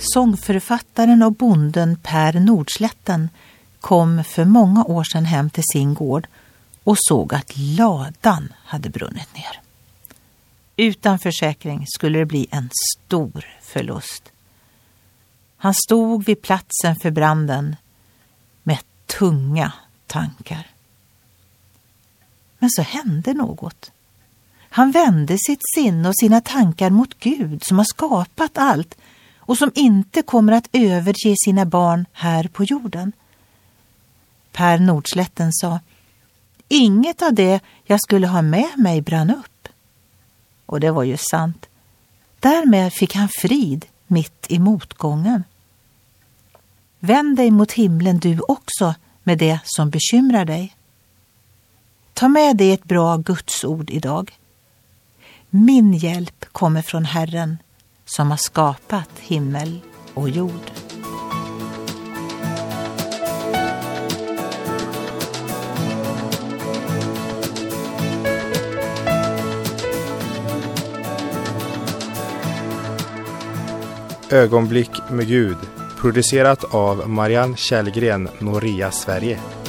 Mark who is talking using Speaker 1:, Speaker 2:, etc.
Speaker 1: sångförfattaren och bonden Per Nordslätten kom för många år sedan hem till sin gård och såg att ladan hade brunnit ner. Utan försäkring skulle det bli en stor förlust. Han stod vid platsen för branden med tunga tankar. Men så hände något. Han vände sitt sinne och sina tankar mot Gud som har skapat allt och som inte kommer att överge sina barn här på jorden. Per Nordslätten sa Inget av det jag skulle ha med mig brann upp. Och det var ju sant. Därmed fick han frid mitt i motgången. Vänd dig mot himlen du också med det som bekymrar dig. Ta med dig ett bra gudsord idag. Min hjälp kommer från Herren som har skapat himmel och jord.
Speaker 2: Ögonblick med Gud producerat av Marianne Källgren, Noria Sverige.